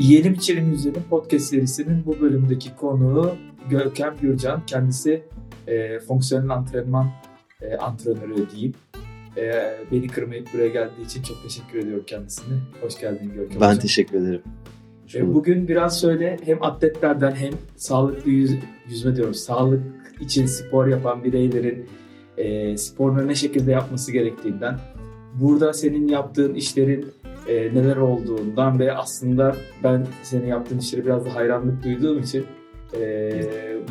Yiyelim İçelim Yüzelim podcast serisinin bu bölümdeki konuğu Görkem Gürcan. Kendisi e, fonksiyonel antrenman e, antrenörü diyeyim. E, beni kırmayıp buraya geldiği için çok teşekkür ediyorum kendisine. Hoş geldin Görkem Ben Hocam. teşekkür ederim. E, bugün biraz şöyle hem atletlerden hem sağlıklı yüz, yüzme diyorum. Sağlık için spor yapan bireylerin e, sporunu ne şekilde yapması gerektiğinden, burada senin yaptığın işlerin e, neler olduğundan ve aslında ben senin yaptığın işleri biraz da hayranlık duyduğum için e,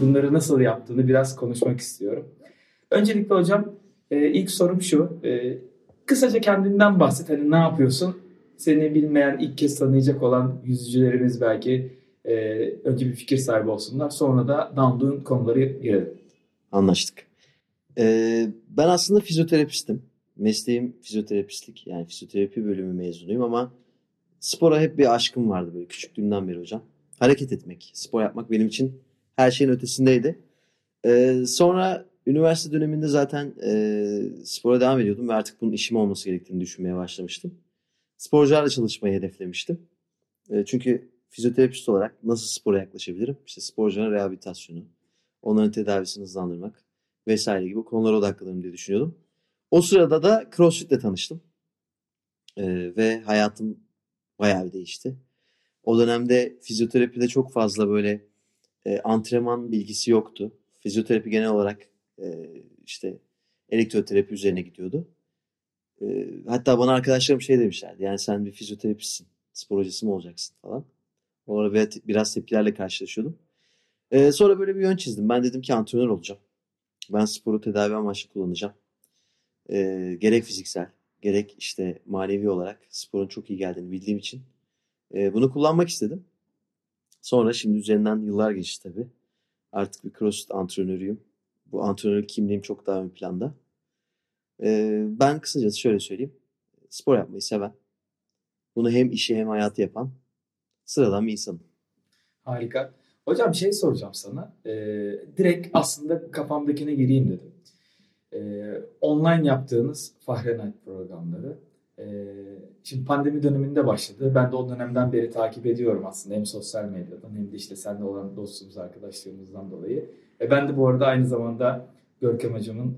bunları nasıl yaptığını biraz konuşmak istiyorum. Öncelikle hocam e, ilk sorum şu. E, kısaca kendinden bahset. Hani ne yapıyorsun? Seni bilmeyen, ilk kez tanıyacak olan yüzücülerimiz belki e, önce bir fikir sahibi olsunlar. Sonra da download'un konuları girelim. Anlaştık. Ee, ben aslında fizyoterapistim. Mesleğim fizyoterapistlik. Yani fizyoterapi bölümü mezunuyum ama spora hep bir aşkım vardı böyle küçüklüğümden beri hocam. Hareket etmek, spor yapmak benim için her şeyin ötesindeydi. Ee, sonra üniversite döneminde zaten e, spora devam ediyordum ve artık bunun işim olması gerektiğini düşünmeye başlamıştım. Sporcularla çalışmayı hedeflemiştim. E, çünkü fizyoterapist olarak nasıl spora yaklaşabilirim? İşte sporcuların rehabilitasyonu, onların tedavisini hızlandırmak vesaire gibi konulara odaklanırım diye düşünüyordum. O sırada da CrossFit'le tanıştım. E, ve hayatım bayağı bir değişti. O dönemde fizyoterapide çok fazla böyle e, antrenman bilgisi yoktu. Fizyoterapi genel olarak e, işte elektroterapi üzerine gidiyordu. E, hatta bana arkadaşlarım şey demişlerdi. Yani sen bir fizyoterapistsin. Spor hocası mı olacaksın falan. Orada biraz- biraz tepkilerle karşılaşıyordum. E, sonra böyle bir yön çizdim. Ben dedim ki antrenör olacağım. Ben sporu tedavi amaçlı kullanacağım. E, gerek fiziksel, gerek işte manevi olarak sporun çok iyi geldiğini bildiğim için e, bunu kullanmak istedim. Sonra şimdi üzerinden yıllar geçti tabii. Artık bir CrossFit antrenörüyüm. Bu antrenörlük kimliğim çok daha ön planda. E, ben kısacası şöyle söyleyeyim. Spor yapmayı seven, bunu hem işi hem hayatı yapan sıradan bir insanım. Harika. Hocam bir şey soracağım sana. Ee, direkt aslında kafamdakine gireyim dedim. Ee, online yaptığınız Fahrenheit programları. Ee, şimdi pandemi döneminde başladı. Ben de o dönemden beri takip ediyorum aslında. Hem sosyal medyadan hem de işte seninle olan dostluğumuz, arkadaşlığımızdan dolayı. E ben de bu arada aynı zamanda Görkem Hocam'ın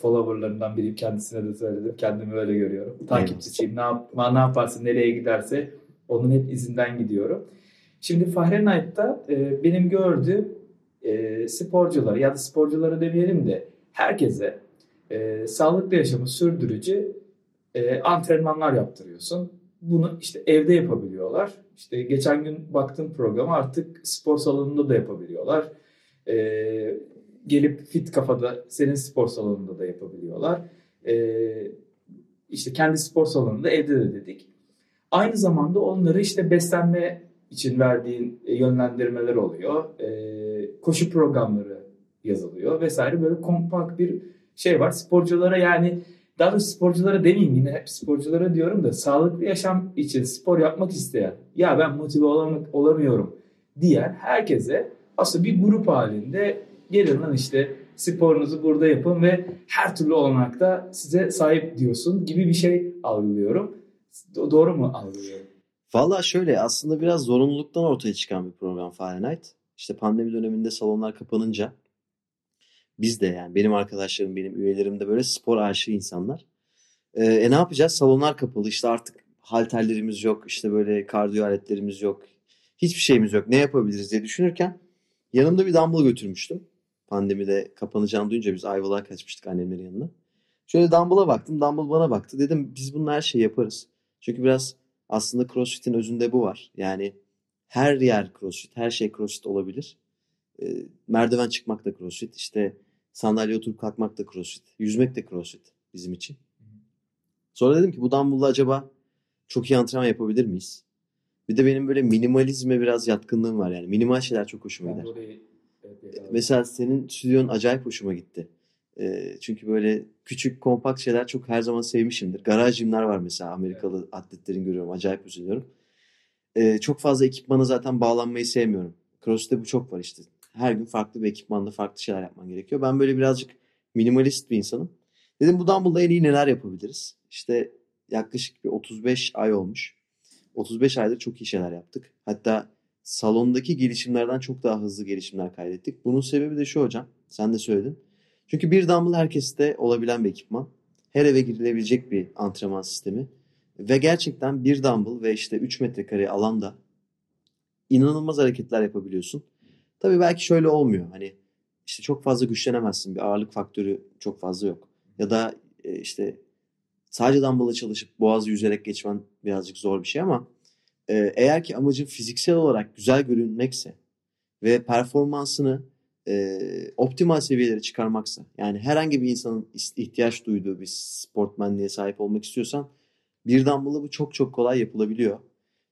followerlarından biriyim. Kendisine de söyledim. Kendimi öyle görüyorum. Takipçisiyim. Ne, yap, ne yaparsa, nereye giderse onun hep izinden gidiyorum. Şimdi Fahrenheit'ta e, benim gördüğüm e, sporcuları ya da sporcuları demeyelim de herkese e, sağlıklı yaşamı sürdürücü e, antrenmanlar yaptırıyorsun. Bunu işte evde yapabiliyorlar. İşte geçen gün baktığım programa artık spor salonunda da yapabiliyorlar. E, gelip fit kafada senin spor salonunda da yapabiliyorlar. E, işte kendi spor salonunda evde de dedik. Aynı zamanda onları işte beslenme için verdiğin e, yönlendirmeler oluyor. E, koşu programları yazılıyor vesaire böyle kompakt bir şey var. Sporculara yani daha doğrusu sporculara demeyeyim yine hep sporculara diyorum da sağlıklı yaşam için spor yapmak isteyen ya ben motive olam- olamıyorum diyen herkese aslında bir grup halinde gelin lan işte sporunuzu burada yapın ve her türlü olanakta size sahip diyorsun gibi bir şey algılıyorum. Do- doğru mu algılıyorum? Valla şöyle aslında biraz zorunluluktan ortaya çıkan bir program Fahrenheit. İşte pandemi döneminde salonlar kapanınca biz de yani benim arkadaşlarım, benim üyelerim de böyle spor aşığı insanlar. Ee, e ne yapacağız? Salonlar kapalı işte artık halterlerimiz yok, işte böyle kardiyo aletlerimiz yok. Hiçbir şeyimiz yok. Ne yapabiliriz diye düşünürken yanımda bir dumbbell götürmüştüm. Pandemide kapanacağını duyunca biz Ayvalık'a kaçmıştık annemlerin yanına. Şöyle dumbbell'a baktım, dumbbell bana baktı. Dedim biz bunun her şeyi yaparız. Çünkü biraz aslında CrossFit'in özünde bu var. Yani her yer CrossFit, her şey CrossFit olabilir. Ee, merdiven çıkmak da CrossFit, işte sandalye oturup kalkmak da CrossFit, yüzmek de CrossFit bizim için. Sonra dedim ki bu dumbbell'la acaba çok iyi antrenman yapabilir miyiz? Bir de benim böyle minimalizme biraz yatkınlığım var yani. Minimal şeyler çok hoşuma gider. orayı evet, yakaladım. Mesela senin stüdyon acayip hoşuma gitti. Ee, çünkü böyle küçük kompakt şeyler çok her zaman sevmişimdir. Garaj jimler var mesela Amerikalı atletlerin görüyorum. Acayip üzülüyorum. Ee, çok fazla ekipmana zaten bağlanmayı sevmiyorum. CrossFit'te bu çok var işte. Her gün farklı bir ekipmanda farklı şeyler yapman gerekiyor. Ben böyle birazcık minimalist bir insanım. Dedim bu dumbbell'da en iyi neler yapabiliriz? İşte yaklaşık bir 35 ay olmuş. 35 aydır çok iyi şeyler yaptık. Hatta salondaki gelişimlerden çok daha hızlı gelişimler kaydettik. Bunun sebebi de şu hocam. Sen de söyledin. Çünkü bir dumbbell herkeste olabilen bir ekipman. Her eve girilebilecek bir antrenman sistemi. Ve gerçekten bir dumbbell ve işte 3 metrekare alanda inanılmaz hareketler yapabiliyorsun. Tabii belki şöyle olmuyor. Hani işte çok fazla güçlenemezsin. Bir ağırlık faktörü çok fazla yok. Ya da e, işte sadece dumbbell'a çalışıp boğazı yüzerek geçmen birazcık zor bir şey ama e, eğer ki amacın fiziksel olarak güzel görünmekse ve performansını e, optimal seviyelere çıkarmaksa yani herhangi bir insanın ihtiyaç duyduğu bir sportmenliğe sahip olmak istiyorsan bir dumbbell'ı bu çok çok kolay yapılabiliyor.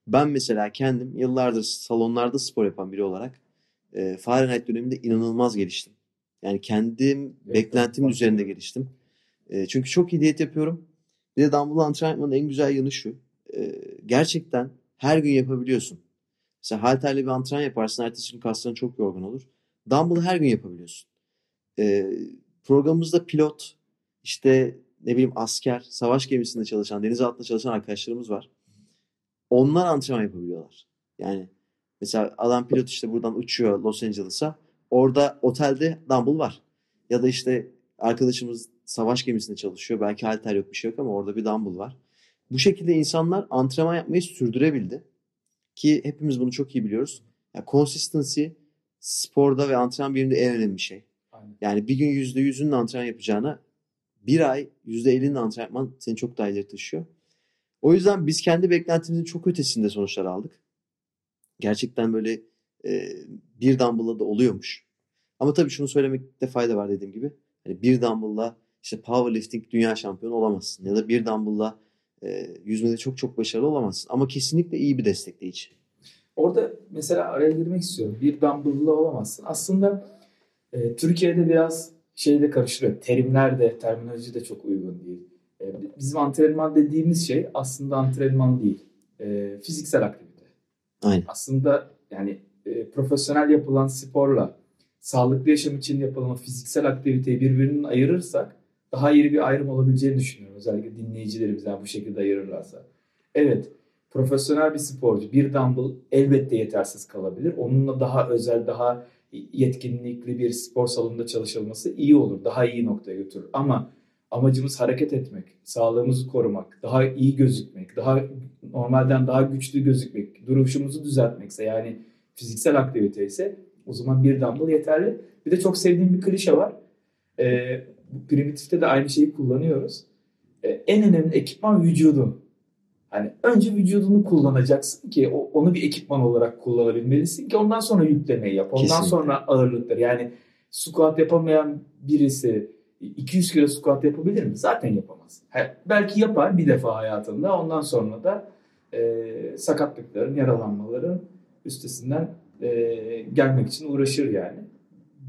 Ben mesela kendim yıllardır salonlarda spor yapan biri olarak e, Fahrenheit döneminde inanılmaz geliştim. Yani kendim evet, beklentimin evet. üzerinde geliştim. E, çünkü çok iyi diyet yapıyorum. Bir de dumbbell antrenmanın en güzel yanı şu. E, gerçekten her gün yapabiliyorsun. Mesela halterle bir antrenman yaparsın. Ertesi gün kasların çok yorgun olur. Dumbbell her gün yapabiliyorsun. E, programımızda pilot, işte ne bileyim asker, savaş gemisinde çalışan, deniz altında çalışan arkadaşlarımız var. Onlar antrenman yapabiliyorlar. Yani mesela adam pilot işte buradan uçuyor Los Angeles'a. Orada otelde dumbbell var. Ya da işte arkadaşımız savaş gemisinde çalışıyor. Belki halter yok bir şey yok ama orada bir dumbbell var. Bu şekilde insanlar antrenman yapmayı sürdürebildi. Ki hepimiz bunu çok iyi biliyoruz. Yani consistency sporda ve antrenman biriminde en önemli şey. Aynen. Yani bir gün %100'ünün antrenman yapacağına bir ay %50'nin antrenman seni çok daha ileri taşıyor. O yüzden biz kendi beklentimizin çok ötesinde sonuçlar aldık. Gerçekten böyle e, bir dumbbell'la da oluyormuş. Ama tabii şunu söylemekte fayda var dediğim gibi. Hani bir dumbbell'la işte powerlifting dünya şampiyonu olamazsın. Ya da bir dumbbell'la e, yüzmede çok çok başarılı olamazsın. Ama kesinlikle iyi bir destekleyici. Orada mesela araya girmek istiyorum. Bir dumbbell'la olamazsın. Aslında e, Türkiye'de biraz şeyle karıştırıyor. Terimler de, terminoloji de çok uygun değil. E, bizim antrenman dediğimiz şey aslında antrenman değil. E, fiziksel aktivite. Aynen. Aslında yani e, profesyonel yapılan sporla sağlıklı yaşam için yapılan fiziksel aktiviteyi birbirinden ayırırsak daha iyi bir ayrım olabileceğini düşünüyorum. Özellikle dinleyicilerimiz yani bu şekilde ayırırlarsa. Evet, profesyonel bir sporcu bir dumbbell elbette yetersiz kalabilir. Onunla daha özel, daha yetkinlikli bir spor salonunda çalışılması iyi olur. Daha iyi noktaya götürür. Ama amacımız hareket etmek, sağlığımızı korumak, daha iyi gözükmek, daha normalden daha güçlü gözükmek, duruşumuzu düzeltmekse yani fiziksel aktivite ise o zaman bir dumbbell yeterli. Bir de çok sevdiğim bir klişe var. Ee, primitifte de aynı şeyi kullanıyoruz. Ee, en önemli ekipman vücudun. Hani önce vücudunu kullanacaksın ki onu bir ekipman olarak kullanabilmelisin ki ondan sonra yüklemeyi yap. Ondan Kesinlikle. sonra ağırlıklar. Yani squat yapamayan birisi 200 kilo squat yapabilir mi? Zaten yapamaz. He, belki yapar bir defa hayatında. Ondan sonra da e, sakatlıkların, yaralanmaların üstesinden e, gelmek için uğraşır yani.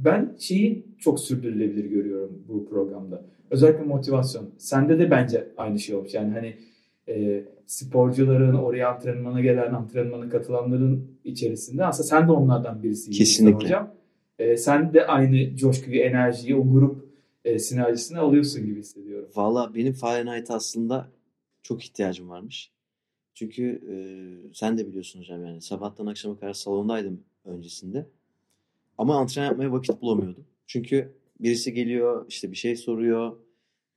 Ben şeyi çok sürdürülebilir görüyorum bu programda. Özellikle motivasyon. Sende de bence aynı şey olmuş. Yani hani e, sporcuların, oraya antrenmana gelen, antrenmana katılanların içerisinde aslında sen de onlardan birisi. Kesinlikle. Hocam. E, sen de aynı coşkuyu, enerjiyi o grup e, sinerjisini alıyorsun gibi hissediyorum. Valla benim Fahrenheit aslında çok ihtiyacım varmış. Çünkü e, sen de biliyorsun hocam yani sabahtan akşama kadar salondaydım öncesinde. Ama antrenman yapmaya vakit bulamıyordum. Çünkü birisi geliyor işte bir şey soruyor.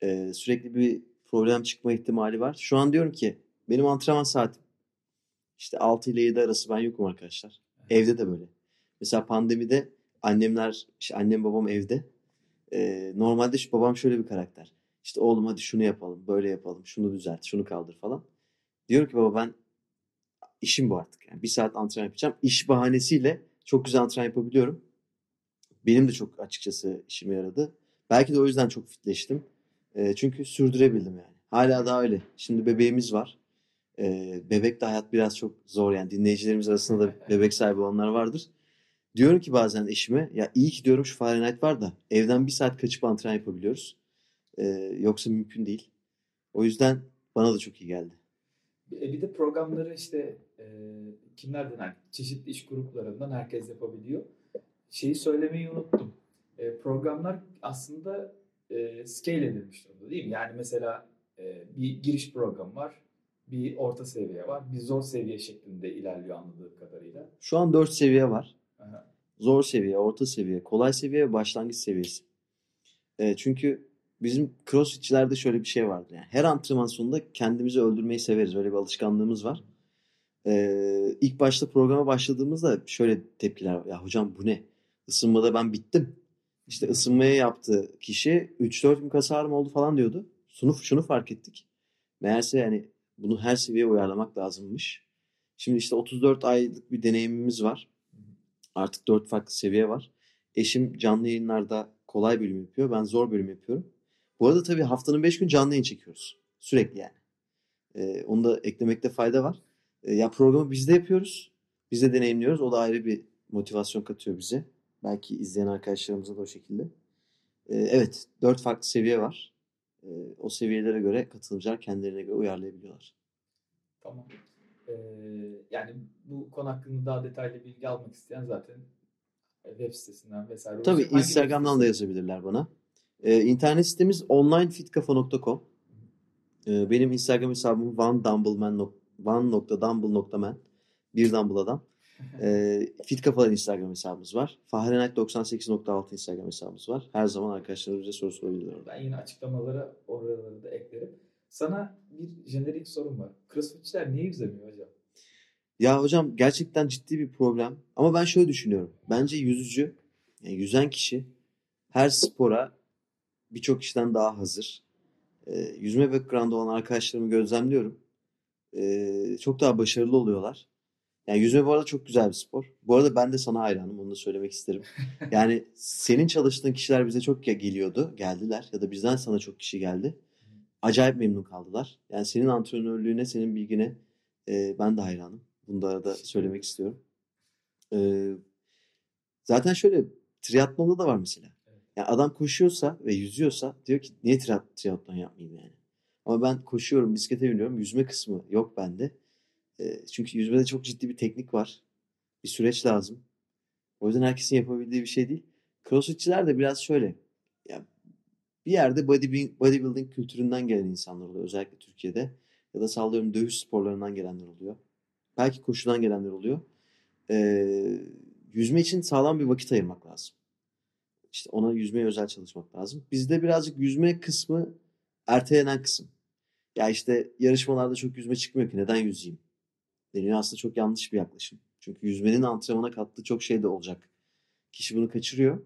E, sürekli bir problem çıkma ihtimali var. Şu an diyorum ki benim antrenman saatim işte 6 ile 7 arası ben yokum arkadaşlar. Evde de böyle. Mesela pandemide annemler, işte annem babam evde. Ee, normalde şu babam şöyle bir karakter. İşte oğlum hadi şunu yapalım, böyle yapalım, şunu düzelt, şunu kaldır falan. Diyorum ki baba ben işim bu artık. Yani bir saat antrenman yapacağım. İş bahanesiyle çok güzel antrenman yapabiliyorum. Benim de çok açıkçası işime yaradı. Belki de o yüzden çok fitleştim. E, çünkü sürdürebildim yani. Hala daha öyle. Şimdi bebeğimiz var. E, bebekle hayat biraz çok zor yani. Dinleyicilerimiz arasında da bebek sahibi olanlar vardır. Diyorum ki bazen eşime ya iyi ki diyorum şu Fahrenheit var da evden bir saat kaçıp antrenman yapabiliyoruz. E, yoksa mümkün değil. O yüzden bana da çok iyi geldi. Bir de programları işte e, kimlerden? Çeşitli iş gruplarından herkes yapabiliyor. Şeyi söylemeyi unuttum. E, programlar aslında e, scale edilmiş durumda değil mi? Yani mesela e, bir giriş programı var. bir orta seviye var. Bir zor seviye şeklinde ilerliyor anladığım kadarıyla. Şu an 4 seviye var. Zor seviye, orta seviye, kolay seviye ve başlangıç seviyesi. E, çünkü bizim crossfitçilerde şöyle bir şey vardı. Yani her antrenman sonunda kendimizi öldürmeyi severiz. Öyle bir alışkanlığımız var. E, ilk başta programa başladığımızda şöyle tepkiler. Ya hocam bu ne? Isınmada ben bittim. İşte ısınmaya yaptı kişi 3-4 gün kas ağrım oldu falan diyordu. Şunu, şunu fark ettik. Meğerse yani bunu her seviyeye uyarlamak lazımmış. Şimdi işte 34 aylık bir deneyimimiz var. Artık 4 farklı seviye var. Eşim canlı yayınlarda kolay bölüm yapıyor. Ben zor bölüm yapıyorum. Bu arada tabii haftanın 5 gün canlı yayın çekiyoruz. Sürekli yani. Ee, onu da eklemekte fayda var. Ee, ya programı biz de yapıyoruz. Biz de deneyimliyoruz. O da ayrı bir motivasyon katıyor bize. Belki izleyen arkadaşlarımıza da o şekilde. Ee, evet. 4 farklı seviye var. Ee, o seviyelere göre katılımcılar kendilerine göre uyarlayabiliyorlar. Tamam. Yani bu konu hakkında daha detaylı bilgi almak isteyen zaten web sitesinden vesaire. Tabii. Hangi Instagram'dan da yazabilirler bana. Ee, internet sitemiz onlinefitkafa.com. Ee, benim Instagram hesabım vandumbleman van.dumble.man bir dumble adam. Ee, Fit Kafalar Instagram hesabımız var. Fahrenheit 98.6 Instagram hesabımız var. Her zaman arkadaşlar bize soru sorabilirler. Ben yine açıklamalara oraları da eklerim. Sana bir jenerik sorum var. Crossfitçiler niye yüzemiyor hocam? Ya hocam gerçekten ciddi bir problem. Ama ben şöyle düşünüyorum. Bence yüzücü, yani yüzen kişi her spora birçok kişiden daha hazır. Ee, yüzme background'ı olan arkadaşlarımı gözlemliyorum. Ee, çok daha başarılı oluyorlar. Yani yüzme bu arada çok güzel bir spor. Bu arada ben de sana hayranım. Onu da söylemek isterim. Yani senin çalıştığın kişiler bize çok ge- geliyordu. Geldiler. Ya da bizden sana çok kişi geldi. Acayip memnun kaldılar. Yani senin antrenörlüğüne, senin bilgine e, ben de hayranım. Bunu da söylemek istiyorum. Ee, zaten şöyle triatlonda da var mesela. Yani adam koşuyorsa ve yüzüyorsa diyor ki niye triat- triatlon yapmayayım yani. Ama ben koşuyorum, bisiklete biniyorum. Yüzme kısmı yok bende. Ee, çünkü yüzmede çok ciddi bir teknik var. Bir süreç lazım. O yüzden herkesin yapabildiği bir şey değil. Crossfitçiler de biraz şöyle. Bir yerde bodybuilding kültüründen gelen insanlar oluyor. Özellikle Türkiye'de. Ya da sallıyorum dövüş sporlarından gelenler oluyor. Belki koşudan gelenler oluyor. Ee, yüzme için sağlam bir vakit ayırmak lazım. İşte ona yüzmeye özel çalışmak lazım. Bizde birazcık yüzme kısmı ertelenen kısım. Ya işte yarışmalarda çok yüzme çıkmıyor ki neden yüzeyim? Deniyor aslında çok yanlış bir yaklaşım. Çünkü yüzmenin antrenmana kattığı çok şey de olacak. Kişi bunu kaçırıyor.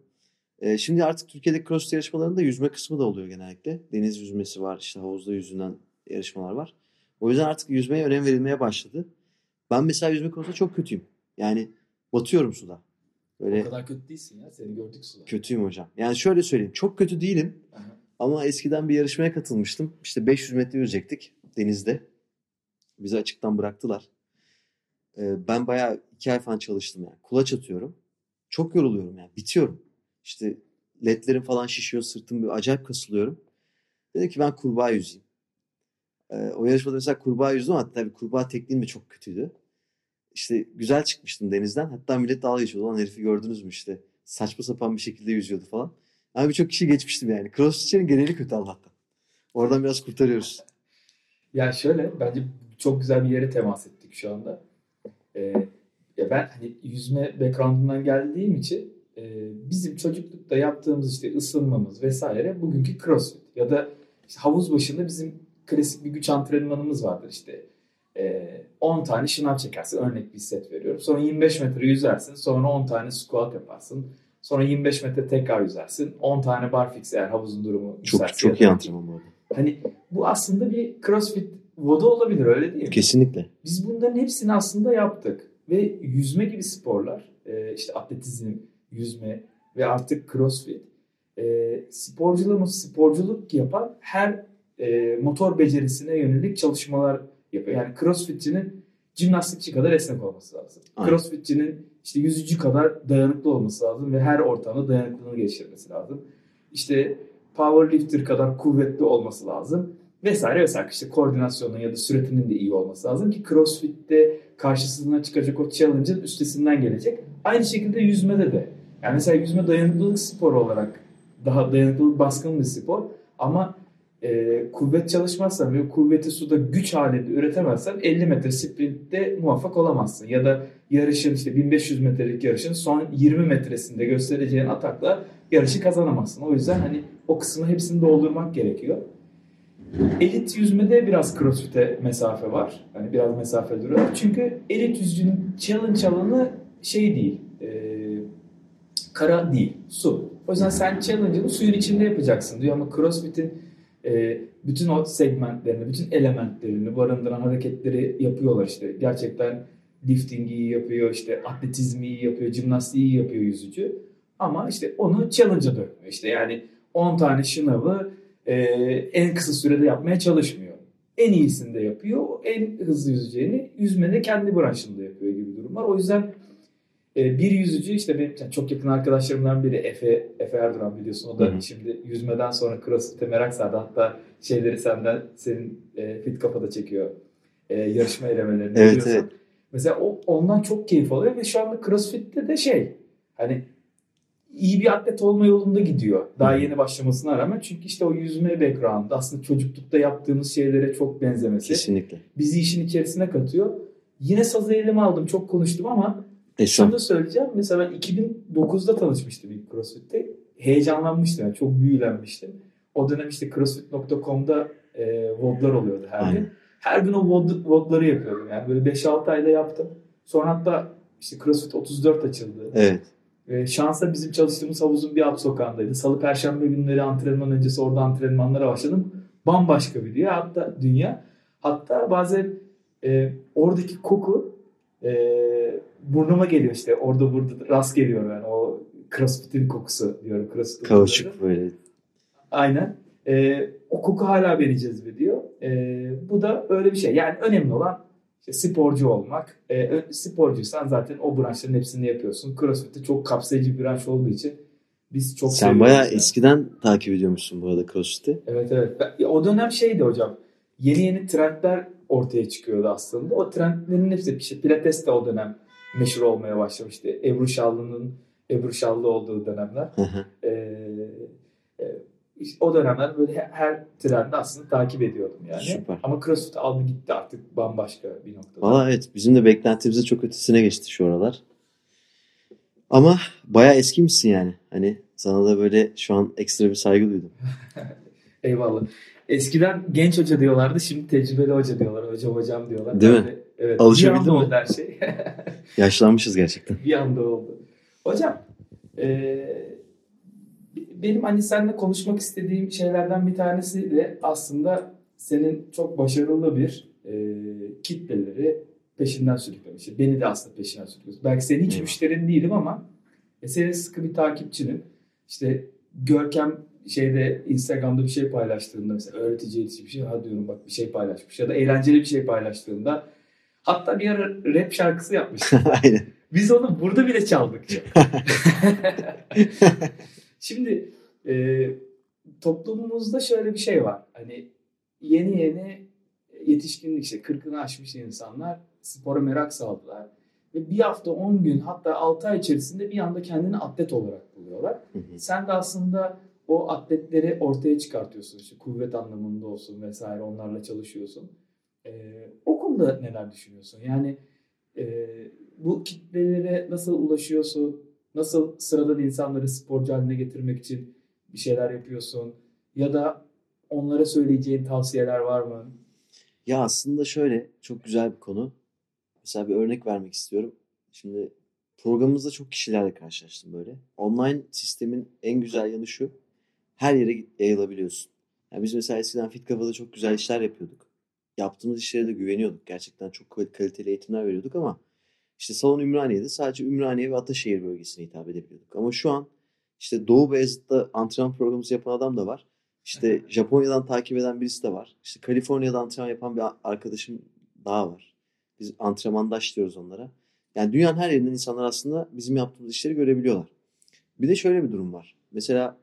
Ee, şimdi artık Türkiye'deki cross yarışmalarında yüzme kısmı da oluyor genellikle. Deniz yüzmesi var, işte havuzda yüzülen yarışmalar var. O yüzden artık yüzmeye önem verilmeye başladı. Ben mesela yüzme konusunda çok kötüyüm. Yani batıyorum suda. Böyle O kadar kötü değilsin ya. Seni gördük suda. kötüyüm hocam. Yani şöyle söyleyeyim. Çok kötü değilim. Aha. Ama eskiden bir yarışmaya katılmıştım. İşte 500 metre yüzecektik denizde. Bizi açıktan bıraktılar. Ee, ben bayağı iki ay falan çalıştım yani. Kulaç atıyorum. Çok yoruluyorum yani. Bitiyorum. İşte ledlerim falan şişiyor. Sırtım bir acayip kasılıyorum. Dedim ki ben kurbağa yüzeyim. Ee, o yarışmada mesela kurbağa yüzdüm ama tabii kurbağa tekniğim de çok kötüydü. İşte güzel çıkmıştım denizden. Hatta millet dalga geçiyordu. Lan herifi gördünüz mü işte. Saçma sapan bir şekilde yüzüyordu falan. Ama birçok kişi geçmiştim yani. Crossfit'in geneli kötü Allah'tan. Oradan biraz kurtarıyoruz. Ya şöyle bence çok güzel bir yere temas ettik şu anda. Ee, ya ben hani yüzme background'undan geldiğim için bizim çocuklukta yaptığımız işte ısınmamız vesaire bugünkü crossfit ya da işte havuz başında bizim klasik bir güç antrenmanımız vardır işte. E, 10 tane şınav çekersin örnek bir set veriyorum. Sonra 25 metre yüzersin. Sonra 10 tane squat yaparsın. Sonra 25 metre tekrar yüzersin. 10 tane barfix eğer havuzun durumu Çok çok iyi antrenman bu. Hani bu aslında bir crossfit voda olabilir öyle değil mi? Kesinlikle. Biz bunların hepsini aslında yaptık. Ve yüzme gibi sporlar, e, işte atletizm, yüzme ve artık crossfit, e, sporcularımız sporculuk yapan her e, motor becerisine yönelik çalışmalar yapıyor. Yani crossfitçinin jimnastikçi kadar esnek olması lazım. Aynen. Crossfitçinin işte yüzücü kadar dayanıklı olması lazım ve her ortamda dayanıklılığını geliştirmesi lazım. İşte powerlifter kadar kuvvetli olması lazım vesaire vesaire işte koordinasyonun ya da süretinin de iyi olması lazım ki CrossFit'te karşısına çıkacak o challenge'ın üstesinden gelecek. Aynı şekilde yüzmede de. Yani mesela yüzme dayanıklılık sporu olarak daha dayanıklılık baskın bir spor ama e, kuvvet çalışmazsan ve kuvveti suda güç halinde üretemezsen 50 metre sprintte muvaffak olamazsın. Ya da yarışın işte 1500 metrelik yarışın son 20 metresinde göstereceğin atakla yarışı kazanamazsın. O yüzden hani o kısmı hepsini doldurmak gerekiyor. Elit yüzmede biraz crossfit'e mesafe var. Hani biraz mesafe duruyor. Çünkü elit yüzücünün challenge alanı şey değil. Kara değil. Su. O yüzden sen challenge'ını suyun içinde yapacaksın diyor ama crossfit'in e, bütün o segmentlerini, bütün elementlerini barındıran hareketleri yapıyorlar işte. Gerçekten lifting iyi yapıyor, işte atletizmi iyi yapıyor, jimnastiği iyi yapıyor yüzücü. Ama işte onu challenge'a dökmüyor. İşte yani 10 tane şınavı e, en kısa sürede yapmaya çalışmıyor. En iyisini de yapıyor. En hızlı yüzeceğini yüzmede kendi branşında yapıyor gibi durumlar. O yüzden e, bir yüzücü işte benim yani çok yakın arkadaşlarımdan biri Efe, Efe Erduran biliyorsun. O da Hı-hı. şimdi yüzmeden sonra crossfit'e merak sardı. Hatta şeyleri senden senin e, fit kafada çekiyor. E, yarışma elemelerini evet, evet. Mesela o ondan çok keyif alıyor ve şu anda crossfit'te de şey hani iyi bir atlet olma yolunda gidiyor. Daha yeni başlamasına rağmen. Çünkü işte o yüzme background aslında çocuklukta yaptığımız şeylere çok benzemesi. Kesinlikle. Bizi işin içerisine katıyor. Yine sazı elime aldım. Çok konuştum ama şunu da söyleyeceğim. Mesela ben 2009'da tanışmıştım ilk CrossFit'te. Heyecanlanmıştım. Yani çok büyülenmiştim. O dönem işte crossfit.com'da e, VOD'lar oluyordu her Aynen. gün. Her gün o VOD, VOD'ları yapıyordum. Yani böyle 5-6 ayda yaptım. Sonra hatta işte CrossFit 34 açıldı. Evet. E, şansa bizim çalıştığımız havuzun bir alt sokağındaydı. Salı Perşembe günleri antrenman öncesi orada antrenmanlara başladım. Bambaşka bir dünya. Hatta dünya. Hatta bazen e, oradaki koku e, burnuma geliyor işte. Orada burada rast geliyor yani o crossfit'in kokusu diyorum. CrossFit Kauçuk böyle. Aynen. E, o koku hala beni cezbediyor. E, bu da öyle bir şey. Yani önemli olan işte sporcu olmak. E, sporcuysan zaten o branşların hepsini yapıyorsun. CrossFit'te çok kapsayıcı bir branş olduğu için biz çok Sen bayağı yani. eskiden takip ediyormuşsun bu arada CrossFit'i. Evet evet. O dönem şeydi hocam. Yeni yeni trendler ortaya çıkıyordu aslında. O trendlerin hepsi işte Pilates de o dönem meşhur olmaya başlamıştı. Ebru Şallı'nın Ebru Şallı olduğu dönemler. ee, e, o dönemler böyle her trendi aslında takip ediyordum yani. Süper. Ama CrossFit aldı gitti artık bambaşka bir noktada. Valla evet bizim de beklentimizin çok ötesine geçti şu aralar. Ama bayağı eski misin yani. Hani sana da böyle şu an ekstra bir saygı duydum. Eyvallah. Eskiden genç hoca diyorlardı. Şimdi tecrübeli hoca diyorlar. Hocam hocam diyorlar. Değil mi? Evet. Alışabildin mi? her şey. Yaşlanmışız gerçekten. bir anda oldu. Hocam e, benim hani seninle konuşmak istediğim şeylerden bir tanesi de aslında senin çok başarılı bir e, kitleleri peşinden sürüklemiş. Beni de aslında peşinden sürüklüyorsun. Belki senin hiç müşterin değilim ama e, senin sıkı bir takipçinin. İşte Görkem şeyde Instagram'da bir şey paylaştığında mesela öğretici bir şey ha diyorum bak bir şey paylaşmış ya da eğlenceli bir şey paylaştığında hatta bir ara rap şarkısı yapmış. Aynen. Biz onu burada bile çaldık. Şimdi e, toplumumuzda şöyle bir şey var. Hani yeni yeni yetişkinlik işte 40'ını aşmış insanlar spora merak saldılar. Ve bir hafta 10 gün hatta 6 ay içerisinde bir anda kendini atlet olarak buluyorlar. Hı hı. Sen de aslında o atletleri ortaya çıkartıyorsun. İşte kuvvet anlamında olsun vesaire onlarla çalışıyorsun. Ee, o konuda neler düşünüyorsun? Yani e, bu kitlelere nasıl ulaşıyorsun? Nasıl sıradan insanları sporcu haline getirmek için bir şeyler yapıyorsun? Ya da onlara söyleyeceğin tavsiyeler var mı? Ya aslında şöyle çok güzel bir konu. Mesela bir örnek vermek istiyorum. Şimdi programımızda çok kişilerle karşılaştım böyle. Online sistemin en güzel yanı şu her yere yayılabiliyorsun. Yani biz mesela eskiden Fit Kafa'da çok güzel işler yapıyorduk. Yaptığımız işlere de güveniyorduk. Gerçekten çok kaliteli eğitimler veriyorduk ama işte salon Ümraniye'de sadece Ümraniye ve Ataşehir bölgesine hitap edebiliyorduk. Ama şu an işte Doğu Beyazıt'ta antrenman programımızı yapan adam da var. İşte Japonya'dan takip eden birisi de var. İşte Kaliforniya'da antrenman yapan bir arkadaşım daha var. Biz antrenmandaş diyoruz onlara. Yani dünyanın her yerinden insanlar aslında bizim yaptığımız işleri görebiliyorlar. Bir de şöyle bir durum var. Mesela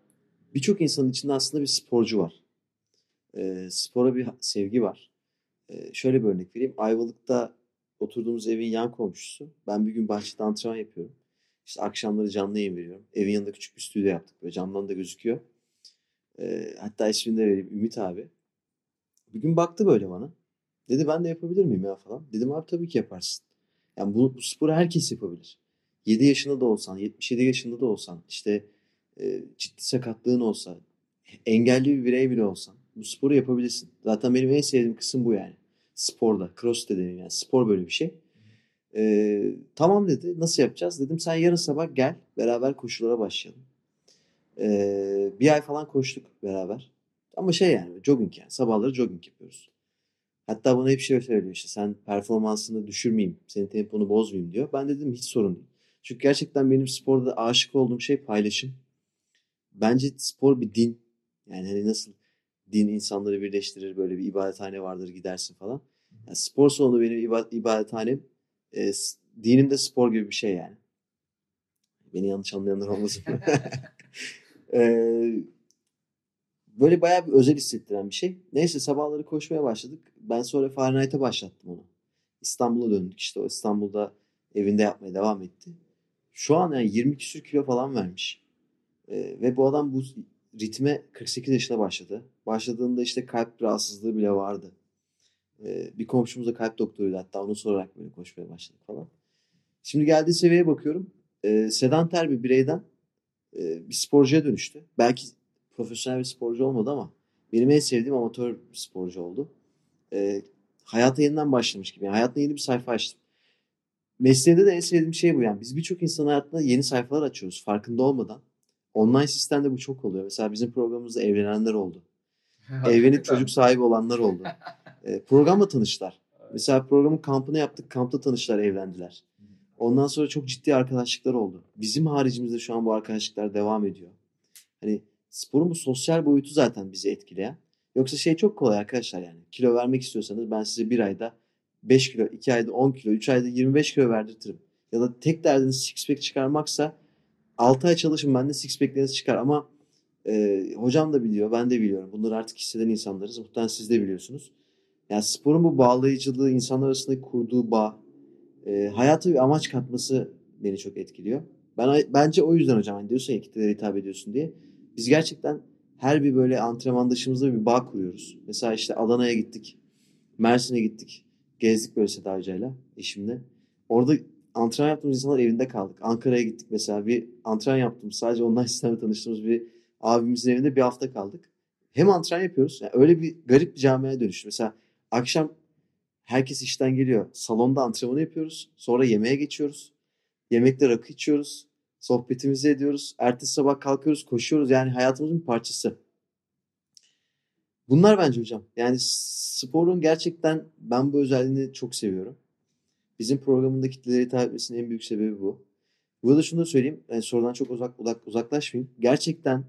birçok insanın içinde aslında bir sporcu var. E, spora bir sevgi var. Şöyle bir örnek vereyim. Ayvalık'ta oturduğumuz evin yan komşusu. Ben bir gün bahçede antrenman yapıyorum. İşte akşamları canlı yayın veriyorum. Evin yanında küçük bir stüdyo yaptık. Böyle camdan da gözüküyor. E, hatta ismini de vereyim Ümit abi. Bir gün baktı böyle bana. Dedi ben de yapabilir miyim ya falan. Dedim abi tabii ki yaparsın. Yani bu, bu sporu herkes yapabilir. 7 yaşında da olsan, 77 yaşında da olsan, işte e, ciddi sakatlığın olsa, engelli bir birey bile olsan bu sporu yapabilirsin. Zaten benim en sevdiğim kısım bu yani. Sporda, cross de yani spor böyle bir şey. Ee, tamam dedi. Nasıl yapacağız? Dedim sen yarın sabah gel. Beraber koşulara başlayalım. Ee, bir ay falan koştuk beraber. Ama şey yani jogging yani. Sabahları jogging yapıyoruz. Hatta bana hep şey söylüyor işte sen performansını düşürmeyeyim, senin temponu bozmayayım diyor. Ben dedim hiç sorun değil. Çünkü gerçekten benim sporda aşık olduğum şey paylaşım. Bence spor bir din. Yani hani nasıl din insanları birleştirir böyle bir ibadethane vardır gidersin falan. Yani spor salonu benim ibadethanem. E, dinim de spor gibi bir şey yani. Beni yanlış anlayanlar olmasın. e, böyle bayağı bir özel hissettiren bir şey. Neyse sabahları koşmaya başladık. Ben sonra Fahrenheit'e başlattım onu. İstanbul'a döndük işte o İstanbul'da evinde yapmaya devam etti. Şu an yani 20 küsür kilo falan vermiş. E, ve bu adam bu ritme 48 yaşında başladı. Başladığında işte kalp rahatsızlığı bile vardı. Ee, bir komşumuz da kalp doktoruydu hatta onu sorarak böyle koşmaya başladık falan. Şimdi geldiği seviyeye bakıyorum. E, sedanter bir bireyden e, bir sporcuya dönüştü. Belki profesyonel bir sporcu olmadı ama benim en sevdiğim amatör bir sporcu oldu. E, hayata yeniden başlamış gibi. Yani hayatına yeni bir sayfa açtım. Mesleğinde de en sevdiğim şey bu yani. Biz birçok insan hayatında yeni sayfalar açıyoruz farkında olmadan. Online sistemde bu çok oluyor. Mesela bizim programımızda evlenenler oldu. Evlenip çocuk sahibi olanlar oldu. e, programla tanıştılar. Mesela programın kampını yaptık. Kampta tanıştılar, evlendiler. Ondan sonra çok ciddi arkadaşlıklar oldu. Bizim haricimizde şu an bu arkadaşlıklar devam ediyor. Hani sporun bu sosyal boyutu zaten bizi etkileyen. Yoksa şey çok kolay arkadaşlar yani. Kilo vermek istiyorsanız ben size bir ayda 5 kilo, 2 ayda 10 kilo, 3 ayda 25 kilo verdirtirim. Ya da tek derdiniz six pack çıkarmaksa 6 ay çalışın bende six pack'leriniz çıkar ama e, hocam da biliyor, ben de biliyorum. Bunları artık hisseden insanlarız. Muhtemelen siz de biliyorsunuz. Yani sporun bu bağlayıcılığı, insanlar arasında kurduğu bağ, e, hayata bir amaç katması beni çok etkiliyor. Ben bence o yüzden hocam hani diyorsun ya kitlelere hitap ediyorsun diye. Biz gerçekten her bir böyle antrenman dışımızda bir bağ kuruyoruz. Mesela işte Adana'ya gittik. Mersin'e gittik. Gezdik böyle Seda Hoca'yla eşimle. Orada antrenman yaptığımız insanlar evinde kaldık. Ankara'ya gittik mesela bir antrenman yaptım. Sadece ondan sistemle tanıştığımız bir abimizin evinde bir hafta kaldık. Hem antrenman yapıyoruz. Yani öyle bir garip bir camiaya dönüştü. Mesela akşam herkes işten geliyor. Salonda antrenmanı yapıyoruz. Sonra yemeğe geçiyoruz. Yemekte rakı içiyoruz. Sohbetimizi ediyoruz. Ertesi sabah kalkıyoruz, koşuyoruz. Yani hayatımızın bir parçası. Bunlar bence hocam. Yani sporun gerçekten ben bu özelliğini çok seviyorum. Bizim programında kitlelere hitap etmesinin en büyük sebebi bu. Burada şunu da söyleyeyim. Yani sorudan çok uzak, uzak uzaklaşmayayım. Gerçekten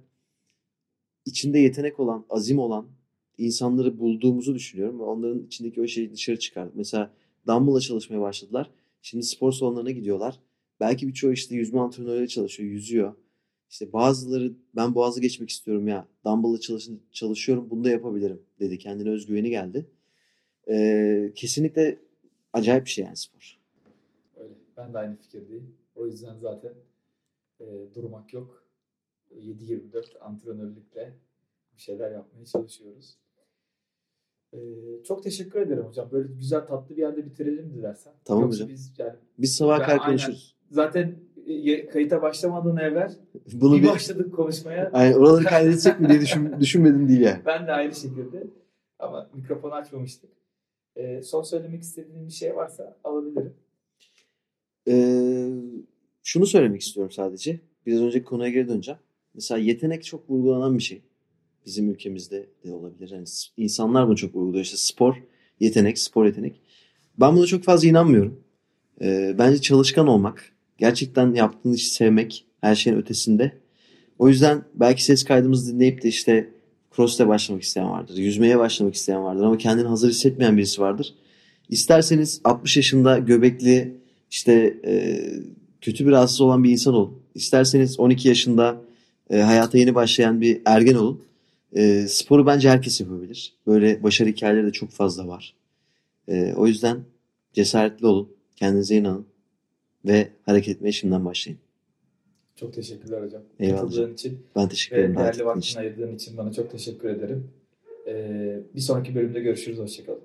içinde yetenek olan, azim olan insanları bulduğumuzu düşünüyorum onların içindeki o şeyi dışarı çıkardık. Mesela dumbbell'la çalışmaya başladılar. Şimdi spor salonlarına gidiyorlar. Belki birçoğu işte yüzme antrenörüyle çalışıyor, yüzüyor. İşte bazıları ben boğazı geçmek istiyorum ya dumbbell'la çalış çalışıyorum bunu da yapabilirim dedi. Kendine özgüveni geldi. Ee, kesinlikle acayip bir şey yani spor. Öyle. Ben de aynı fikirdeyim. O yüzden zaten e, durmak yok. 7-24 antrenörlükle bir şeyler yapmaya çalışıyoruz. Ee, çok teşekkür ederim hocam. Böyle güzel tatlı bir yerde bitirelim dilersen. Tamam Yoksa hocam. Biz, yani, biz sabah kadar konuşuruz. Zaten e, kayıta başlamadan evvel Bunu bir, bir başladık konuşmaya. Yani oraları kaydedecek mi diye düşün, düşünmedim değil yani. Ben de aynı şekilde. Ama mikrofonu açmamıştık. Ee, son söylemek istediğin bir şey varsa alabilirim. Ee, şunu söylemek istiyorum sadece. Biraz önceki konuya geri döneceğim. Mesela yetenek çok vurgulanan bir şey. Bizim ülkemizde de olabilir. Yani insanlar bunu çok vurguluyor. İşte spor, yetenek, spor yetenek. Ben buna çok fazla inanmıyorum. Ee, bence çalışkan olmak, gerçekten yaptığın işi sevmek her şeyin ötesinde. O yüzden belki ses kaydımızı dinleyip de işte cross'te başlamak isteyen vardır. Yüzmeye başlamak isteyen vardır ama kendini hazır hissetmeyen birisi vardır. İsterseniz 60 yaşında göbekli işte e, kötü bir rahatsız olan bir insan olun. İsterseniz 12 yaşında e, hayata yeni başlayan bir ergen olun. E, sporu bence herkes yapabilir. Böyle başarı hikayeleri de çok fazla var. E, o yüzden cesaretli olun. Kendinize inanın. Ve hareket etmeye şimdiden başlayın. Çok teşekkürler hocam. Eyvallah Katıldığın için Ben teşekkür ederim. değerli vaktini ayırdığın için bana çok teşekkür ederim. Ee, bir sonraki bölümde görüşürüz. Hoşçakalın.